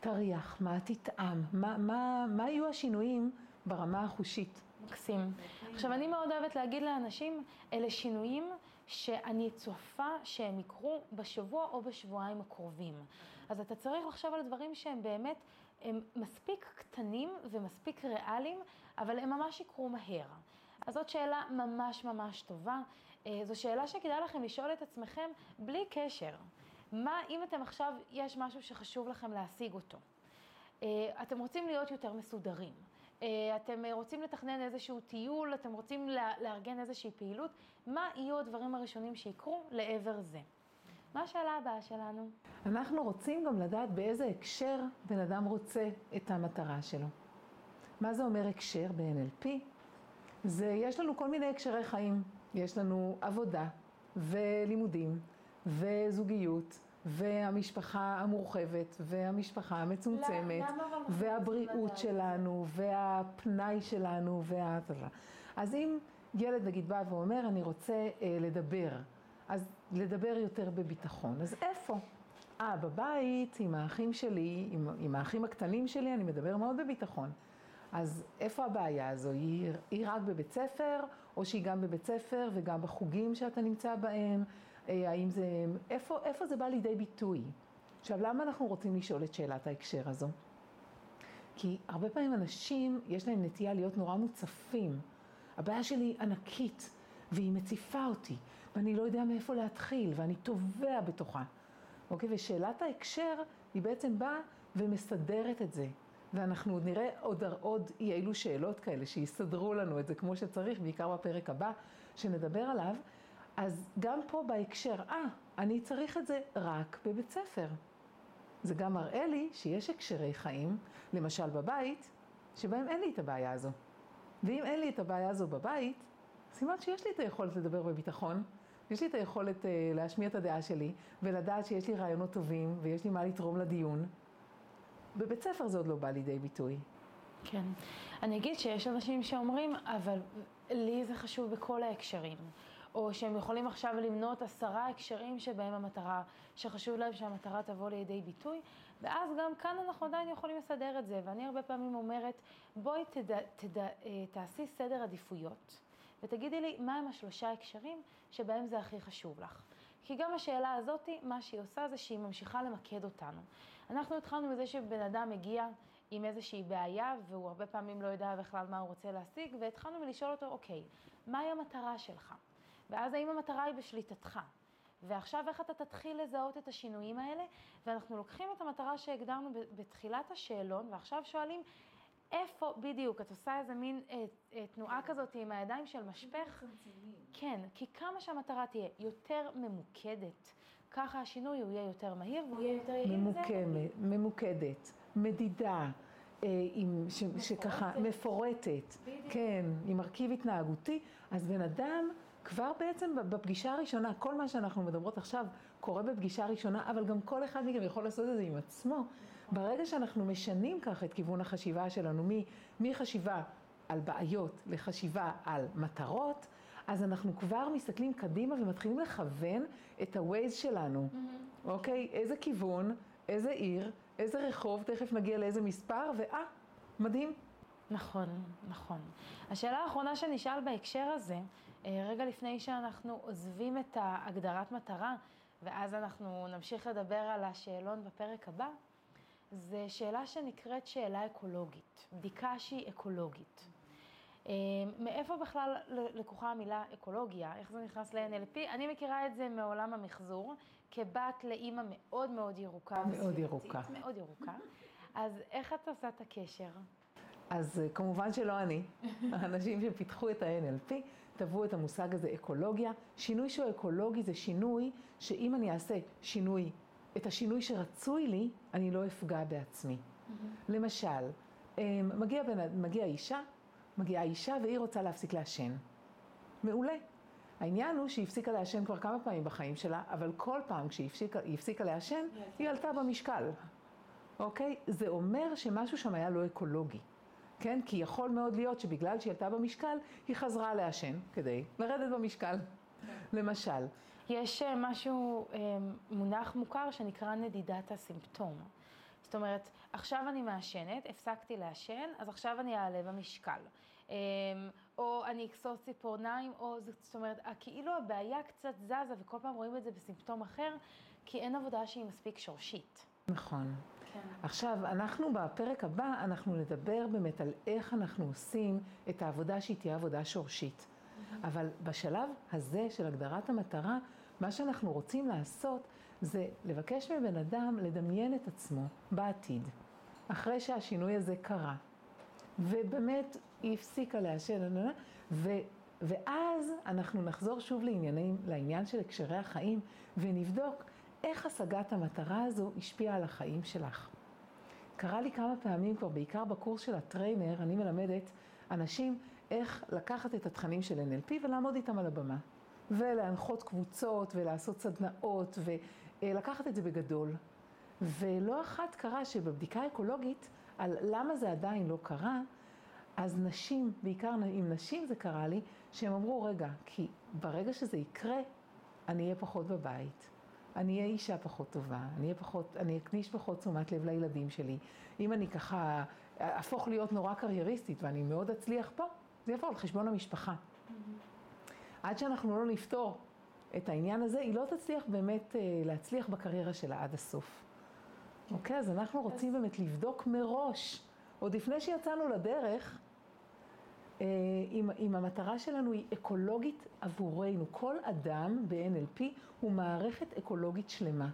תריח? מה תטעם? מה, מה, מה יהיו השינויים ברמה החושית? מקסים. עכשיו, אני מאוד אוהבת להגיד לאנשים, אלה שינויים שאני צופה שהם יקרו בשבוע או בשבועיים הקרובים. אז אתה צריך לחשוב על דברים שהם באמת, הם מספיק קטנים ומספיק ריאליים, אבל הם ממש יקרו מהר. אז זאת שאלה ממש ממש טובה. אה, זו שאלה שכדאי לכם לשאול את עצמכם בלי קשר. מה, אם אתם עכשיו, יש משהו שחשוב לכם להשיג אותו. אה, אתם רוצים להיות יותר מסודרים. אה, אתם רוצים לתכנן איזשהו טיול, אתם רוצים לארגן איזושהי פעילות, מה יהיו הדברים הראשונים שיקרו לעבר זה? מה השאלה הבאה שלנו? אנחנו רוצים גם לדעת באיזה הקשר בן אדם רוצה את המטרה שלו. מה זה אומר הקשר ב-NLP? זה, יש לנו כל מיני הקשרי חיים. יש לנו עבודה ולימודים וזוגיות והמשפחה המורחבת והמשפחה המצומצמת והבריאות שלנו והפנאי שלנו וה... אז אם ילד נגיד בא ואומר אני רוצה אה, לדבר, אז לדבר יותר בביטחון, אז איפה? אה, בבית עם האחים שלי, עם, עם האחים הקטנים שלי אני מדבר מאוד בביטחון. אז איפה הבעיה הזו? היא, היא רק בבית ספר, או שהיא גם בבית ספר וגם בחוגים שאתה נמצא בהם? אה, האם זה, איפה, איפה זה בא לידי ביטוי? עכשיו, למה אנחנו רוצים לשאול את שאלת ההקשר הזו? כי הרבה פעמים אנשים, יש להם נטייה להיות נורא מוצפים. הבעיה שלי ענקית, והיא מציפה אותי, ואני לא יודע מאיפה להתחיל, ואני טובע בתוכה. אוקיי? ושאלת ההקשר, היא בעצם באה ומסדרת את זה. ואנחנו עוד נראה עוד, עוד אי אילו שאלות כאלה שיסדרו לנו את זה כמו שצריך, בעיקר בפרק הבא שנדבר עליו. אז גם פה בהקשר, אה, אני צריך את זה רק בבית ספר. זה גם מראה לי שיש הקשרי חיים, למשל בבית, שבהם אין לי את הבעיה הזו. ואם אין לי את הבעיה הזו בבית, סימן שיש לי את היכולת לדבר בביטחון, יש לי את היכולת uh, להשמיע את הדעה שלי, ולדעת שיש לי רעיונות טובים, ויש לי מה לתרום לדיון. בבית ספר זה עוד לא בא לידי ביטוי. כן. אני אגיד שיש אנשים שאומרים, אבל לי זה חשוב בכל ההקשרים. או שהם יכולים עכשיו למנות עשרה הקשרים שבהם המטרה, שחשוב להם שהמטרה תבוא לידי ביטוי, ואז גם כאן אנחנו עדיין יכולים לסדר את זה. ואני הרבה פעמים אומרת, בואי תדע, תדע, אה, תעשי סדר עדיפויות, ותגידי לי מהם השלושה הקשרים שבהם זה הכי חשוב לך. כי גם השאלה הזאת, מה שהיא עושה זה שהיא ממשיכה למקד אותנו. אנחנו התחלנו מזה שבן אדם מגיע עם איזושהי בעיה, והוא הרבה פעמים לא יודע בכלל מה הוא רוצה להשיג, והתחלנו מלשאול אותו, אוקיי, מהי המטרה שלך? ואז האם המטרה היא בשליטתך? ועכשיו איך אתה תתחיל לזהות את השינויים האלה? ואנחנו לוקחים את המטרה שהגדרנו בתחילת השאלון, ועכשיו שואלים, איפה, בדיוק, את עושה איזה מין אה, אה, תנועה כזאת עם הידיים של משפך. כן, כי כמה שהמטרה תהיה יותר ממוקדת, ככה השינוי הוא יהיה יותר מהיר והוא יהיה יותר יעיל. ממוקמת, ממוקדת, מדידה. אה, עם, ש, שככה מפורטת, בדיוק. כן, עם מרכיב התנהגותי, אז בן אדם כבר בעצם בפגישה הראשונה, כל מה שאנחנו מדברות עכשיו קורה בפגישה הראשונה, אבל גם כל אחד מכם יכול לעשות את זה עם עצמו. ברגע שאנחנו משנים ככה את כיוון החשיבה שלנו, מחשיבה על בעיות לחשיבה על מטרות, אז אנחנו כבר מסתכלים קדימה ומתחילים לכוון את ה-Waze שלנו, mm-hmm. אוקיי? איזה כיוון, איזה עיר, איזה רחוב, תכף נגיע לאיזה מספר, ואה, מדהים. נכון, נכון. השאלה האחרונה שנשאל בהקשר הזה, רגע לפני שאנחנו עוזבים את ההגדרת מטרה, ואז אנחנו נמשיך לדבר על השאלון בפרק הבא, זה שאלה שנקראת שאלה אקולוגית, בדיקה שהיא אקולוגית. מאיפה בכלל לקוחה המילה אקולוגיה? איך זה נכנס ל-NLP? אני מכירה את זה מעולם המחזור, כבת לאימא מאוד מאוד ירוקה. מאוד ירוקה. מאוד ירוקה. אז איך את עושה את הקשר? אז כמובן שלא אני. האנשים שפיתחו את ה-NLP טבעו את המושג הזה אקולוגיה. שינוי שהוא אקולוגי זה שינוי שאם אני אעשה שינוי, את השינוי שרצוי לי, אני לא אפגע בעצמי. Mm-hmm. למשל, מגיע, בין, מגיע אישה, מגיעה אישה והיא רוצה להפסיק לעשן. מעולה. העניין הוא שהיא הפסיקה לעשן כבר כמה פעמים בחיים שלה, אבל כל פעם כשהיא הפסיקה, הפסיקה לעשן, היא עלתה במשקל. אוקיי? זה אומר שמשהו שם היה לא אקולוגי. כן? כי יכול מאוד להיות שבגלל שהיא עלתה במשקל, היא חזרה לעשן כדי לרדת במשקל. למשל. יש אה, משהו, אה, מונח מוכר שנקרא נדידת הסימפטום. זאת אומרת, עכשיו אני מעשנת, הפסקתי לעשן, אז עכשיו אני אעלה במשקל. אמ, או אני אכסוס ציפורניים, או זאת אומרת, כאילו הבעיה קצת זזה, וכל פעם רואים את זה בסימפטום אחר, כי אין עבודה שהיא מספיק שורשית. נכון. כן. עכשיו, אנחנו בפרק הבא, אנחנו נדבר באמת על איך אנחנו עושים את העבודה שהיא תהיה עבודה שורשית. אבל בשלב הזה של הגדרת המטרה, מה שאנחנו רוצים לעשות זה לבקש מבן אדם לדמיין את עצמו בעתיד, אחרי שהשינוי הזה קרה. ובאמת היא הפסיקה לעשן, ו, ואז אנחנו נחזור שוב לעניינים, לעניין של הקשרי החיים, ונבדוק איך השגת המטרה הזו השפיעה על החיים שלך. קרה לי כמה פעמים כבר, בעיקר בקורס של הטריינר, אני מלמדת אנשים איך לקחת את התכנים של NLP ולעמוד איתם על הבמה. ולהנחות קבוצות ולעשות סדנאות ולקחת את זה בגדול. ולא אחת קרה שבבדיקה אקולוגית, על למה זה עדיין לא קרה, אז נשים, בעיקר עם נשים זה קרה לי, שהם אמרו, רגע, כי ברגע שזה יקרה, אני אהיה פחות בבית. אני אהיה אישה פחות טובה, אני אהיה פחות, אני אקדיש פחות תשומת לב לילדים שלי. אם אני ככה אהפוך להיות נורא קרייריסטית ואני מאוד אצליח פה, זה יבוא על חשבון המשפחה. עד שאנחנו לא נפתור את העניין הזה, היא לא תצליח באמת אה, להצליח בקריירה שלה עד הסוף. אוקיי, אז אנחנו רוצים באמת לבדוק מראש, עוד לפני שיצאנו לדרך, אם, אם המטרה שלנו היא אקולוגית עבורנו. כל אדם ב-NLP הוא מערכת אקולוגית שלמה.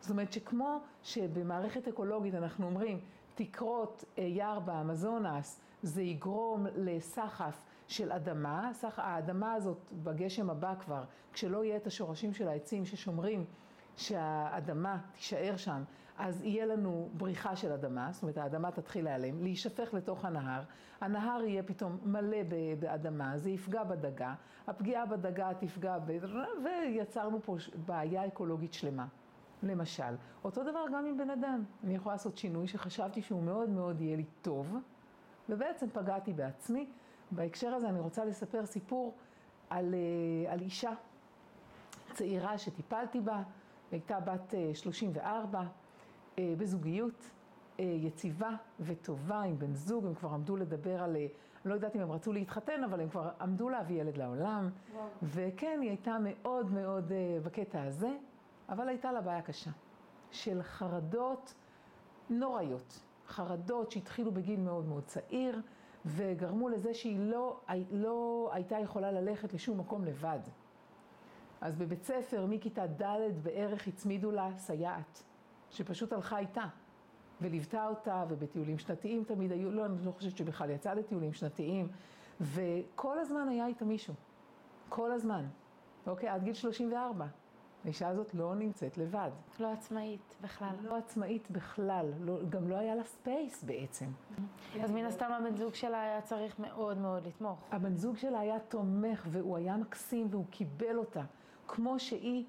זאת אומרת שכמו שבמערכת אקולוגית אנחנו אומרים, תקרות אה, יער באמזונס, זה יגרום לסחף של אדמה, סך האדמה הזאת בגשם הבא כבר, כשלא יהיה את השורשים של העצים ששומרים שהאדמה תישאר שם, אז יהיה לנו בריחה של אדמה, זאת אומרת האדמה תתחיל להיעלם, להישפך לתוך הנהר, הנהר יהיה פתאום מלא באדמה, זה יפגע בדגה, הפגיעה בדגה תפגע ב... ויצרנו פה בעיה אקולוגית שלמה. למשל, אותו דבר גם עם בן אדם, אני יכולה לעשות שינוי שחשבתי שהוא מאוד מאוד יהיה לי טוב, ובעצם פגעתי בעצמי. בהקשר הזה אני רוצה לספר סיפור על, אה, על אישה צעירה שטיפלתי בה, הייתה בת 34, אה, אה, בזוגיות יציבה וטובה עם בן זוג, הם כבר עמדו לדבר על, אני לא יודעת אם הם רצו להתחתן, אבל הם כבר עמדו להביא ילד לעולם. וואו. וכן, היא הייתה מאוד מאוד בקטע הזה, אבל הייתה לה בעיה קשה, של חרדות נוראיות. חרדות שהתחילו בגיל מאוד מאוד צעיר, וגרמו לזה שהיא לא, לא הייתה יכולה ללכת לשום מקום לבד. אז בבית ספר, מכיתה ד' בערך הצמידו לה סייעת, שפשוט הלכה איתה, וליוותה אותה, ובטיולים שנתיים תמיד היו, לא, אני לא חושבת שבכלל יצאה לטיולים שנתיים, וכל הזמן היה איתה מישהו. כל הזמן. אוקיי, עד גיל 34. האישה הזאת לא נמצאת לבד. לא עצמאית בכלל. לא עצמאית בכלל, לא, גם לא היה לה space בעצם. אז מן הסתם הבן זוג שלה היה צריך מאוד מאוד לתמוך. הבן זוג שלה היה תומך והוא היה מקסים והוא קיבל אותה כמו שהיא,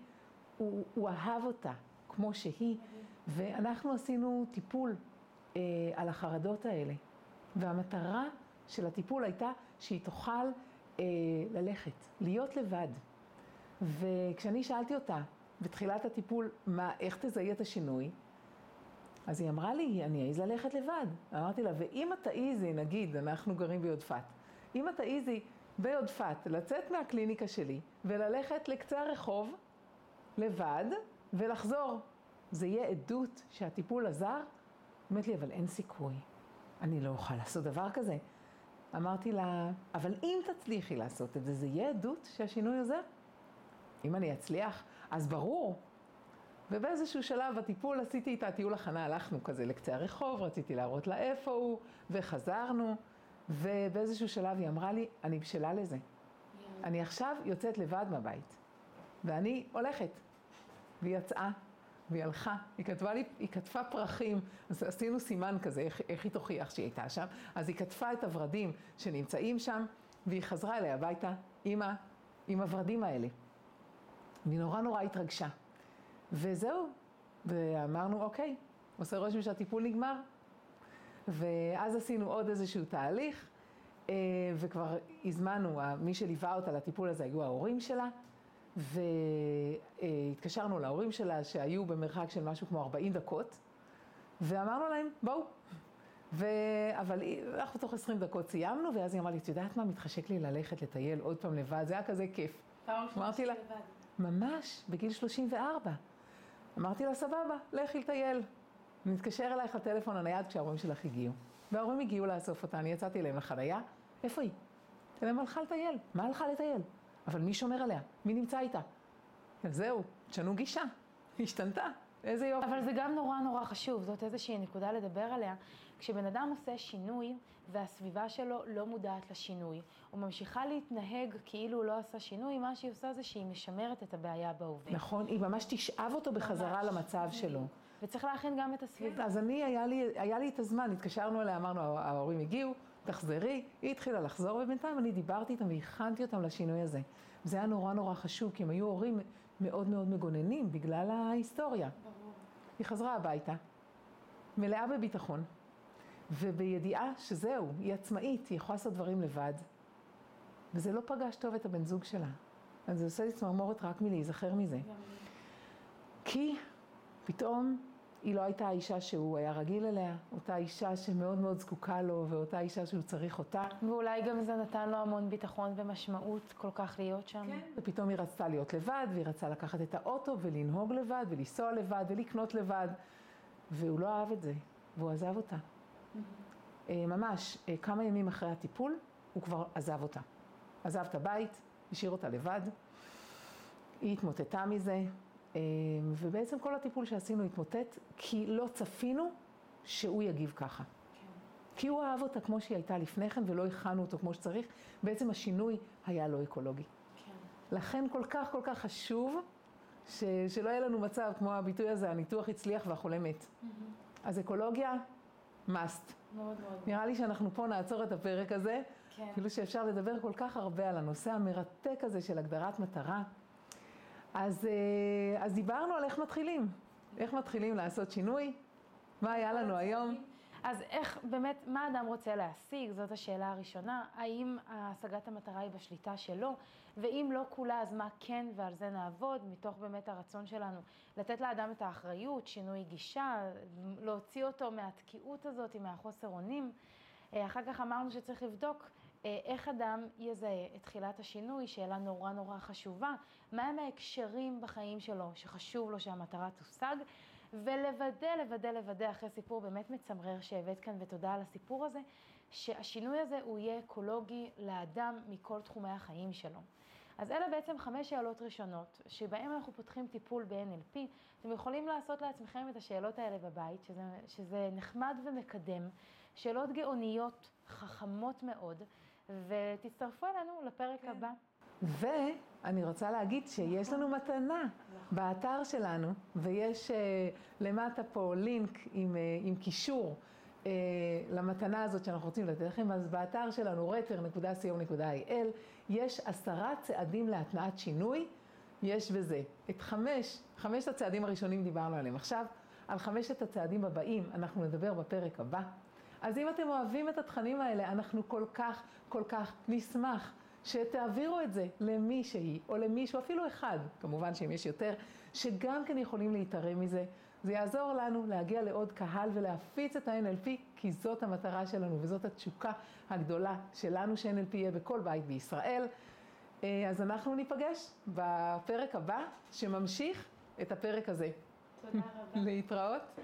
הוא, הוא אהב אותה כמו שהיא, ואנחנו עשינו טיפול אה, על החרדות האלה. והמטרה של הטיפול הייתה שהיא תוכל אה, ללכת, להיות לבד. וכשאני שאלתי אותה בתחילת הטיפול, מה, איך תזהי את השינוי? אז היא אמרה לי, אני אעז ללכת לבד. אמרתי לה, ואם את תעיזי, נגיד, אנחנו גרים ביודפת, אם את תעיזי ביודפת לצאת מהקליניקה שלי וללכת לקצה הרחוב לבד ולחזור, זה יהיה עדות שהטיפול עזר? אמרת לי, אבל אין סיכוי. אני לא אוכל לעשות דבר כזה. אמרתי לה, אבל אם תצליחי לעשות את זה, זה יהיה עדות שהשינוי עוזר? אם אני אצליח, אז ברור. ובאיזשהו שלב בטיפול עשיתי איתה טיול הכנה, הלכנו כזה לקצה הרחוב, רציתי להראות לה איפה הוא, וחזרנו, ובאיזשהו שלב היא אמרה לי, אני בשלה לזה. אני עכשיו יוצאת לבד מהבית, ואני הולכת. והיא יצאה, והיא הלכה, היא כתבה לי, היא כתבה פרחים, אז עשינו סימן כזה, איך, איך היא תוכיח שהיא הייתה שם, אז היא כתבה את הורדים שנמצאים שם, והיא חזרה אליה הביתה, אימא, עם הורדים האלה. והיא נורא נורא התרגשה. וזהו, ואמרנו, אוקיי, עושה רושם שהטיפול נגמר. ואז עשינו עוד איזשהו תהליך, אה, וכבר הזמנו, מי שליווה אותה לטיפול הזה היו ההורים שלה, והתקשרנו להורים שלה שהיו במרחק של משהו כמו 40 דקות, ואמרנו להם, בואו. ו... אבל אנחנו תוך 20 דקות סיימנו, ואז היא אמרה לי, את יודעת מה, מתחשק לי ללכת לטייל עוד פעם לבד, זה היה כזה כיף. אמרתי לה, ממש, בגיל 34. אמרתי לה, סבבה, לכי לטייל. נתקשר אלייך לטלפון הנייד כשההורים שלך הגיעו. וההורים הגיעו לאסוף אותה, אני יצאתי אליהם לחנייה, איפה היא? הם הלכה לטייל. מה הלכה לטייל? אבל מי שומר עליה? מי נמצא איתה? זהו, תשנו גישה, השתנתה, איזה יופי. אבל זה גם נורא נורא חשוב, זאת איזושהי נקודה לדבר עליה. כשבן אדם עושה שינוי והסביבה שלו לא מודעת לשינוי, הוא ממשיכה להתנהג כאילו הוא לא עשה שינוי, מה שהיא עושה זה שהיא משמרת את הבעיה בהווה. נכון, היא ממש תשאב אותו בחזרה ממש. למצב שלו. וצריך להכין גם את הסביבה. אז אני, היה לי, היה לי את הזמן, התקשרנו אליה, אמרנו, ההורים הגיעו, תחזרי, היא התחילה לחזור, ובינתיים אני דיברתי איתם והכנתי אותם לשינוי הזה. זה היה נורא נורא חשוב, כי הם היו הורים מאוד מאוד מגוננים בגלל ההיסטוריה. ברור. היא חזרה הביתה, מלאה בביטחון, ובידיעה שזהו, היא עצמאית, היא יכולה לעשות דברים לבד. וזה לא פגש טוב את הבן זוג שלה. אז זה עושה לי צמרמורת רק מלהיזכר מזה. כי פתאום היא לא הייתה האישה שהוא היה רגיל אליה, אותה אישה שמאוד מאוד זקוקה לו, ואותה אישה שהוא צריך אותה. ואולי גם זה נתן לו המון ביטחון ומשמעות כל כך להיות שם. כן. ופתאום היא רצתה להיות לבד, והיא רצתה לקחת את האוטו ולנהוג לבד, ולנסוע לבד, ולקנות לבד, והוא לא אהב את זה, והוא עזב אותה. Mm-hmm. ממש, אה, כמה ימים אחרי הטיפול, הוא כבר עזב אותה. עזב את הבית, השאיר אותה לבד, היא התמוטטה מזה, ובעצם כל הטיפול שעשינו התמוטט, כי לא צפינו שהוא יגיב ככה. כן. כי הוא אהב אותה כמו שהיא הייתה לפני כן ולא הכנו אותו כמו שצריך, בעצם השינוי היה לא אקולוגי. כן. לכן כל כך כל כך חשוב ש, שלא יהיה לנו מצב כמו הביטוי הזה, הניתוח הצליח והחולה מת. Mm-hmm. אז אקולוגיה, must. מאוד מאוד. נראה לי שאנחנו פה נעצור את הפרק הזה, כן. כאילו שאפשר לדבר כל כך הרבה על הנושא המרתק הזה של הגדרת מטרה. אז, אה, אז דיברנו על איך מתחילים, איך מתחילים לעשות שינוי, מה היה לנו היום. אז איך, באמת, מה אדם רוצה להשיג? זאת השאלה הראשונה. האם השגת המטרה היא בשליטה שלו? ואם לא כולה, אז מה כן, ועל זה נעבוד, מתוך באמת הרצון שלנו לתת לאדם את האחריות, שינוי גישה, להוציא אותו מהתקיעות הזאת, מהחוסר אונים. אה, אחר כך אמרנו שצריך לבדוק איך אדם יזהה את תחילת השינוי, שאלה נורא נורא חשובה, מהם ההקשרים בחיים שלו שחשוב לו שהמטרה תושג, ולוודא, לוודא, לוודא, אחרי סיפור באמת מצמרר שהבאת כאן, ותודה על הסיפור הזה, שהשינוי הזה הוא יהיה אקולוגי לאדם מכל תחומי החיים שלו. אז אלה בעצם חמש שאלות ראשונות, שבהן אנחנו פותחים טיפול ב-NLP. אתם יכולים לעשות לעצמכם את השאלות האלה בבית, שזה, שזה נחמד ומקדם. שאלות גאוניות, חכמות מאוד, ותצטרפו אלינו לפרק כן. הבא. ואני רוצה להגיד שיש לנו מתנה באתר שלנו, ויש uh, למטה פה לינק עם, uh, עם קישור uh, למתנה הזאת שאנחנו רוצים לתת לכם, אז באתר שלנו רטר.co.il יש עשרה צעדים להתנעת שינוי, יש בזה את חמש, חמשת הצעדים הראשונים דיברנו עליהם עכשיו, על חמשת הצעדים הבאים אנחנו נדבר בפרק הבא. אז אם אתם אוהבים את התכנים האלה, אנחנו כל כך, כל כך נשמח שתעבירו את זה למישהי או למישהו, אפילו אחד, כמובן שאם יש יותר, שגם כן יכולים להתערם מזה. זה יעזור לנו להגיע לעוד קהל ולהפיץ את ה-NLP, כי זאת המטרה שלנו וזאת התשוקה הגדולה שלנו ש-NLP יהיה בכל בית בישראל. אה, אז אנחנו ניפגש בפרק הבא, שממשיך את הפרק הזה. תודה רבה. להתראות.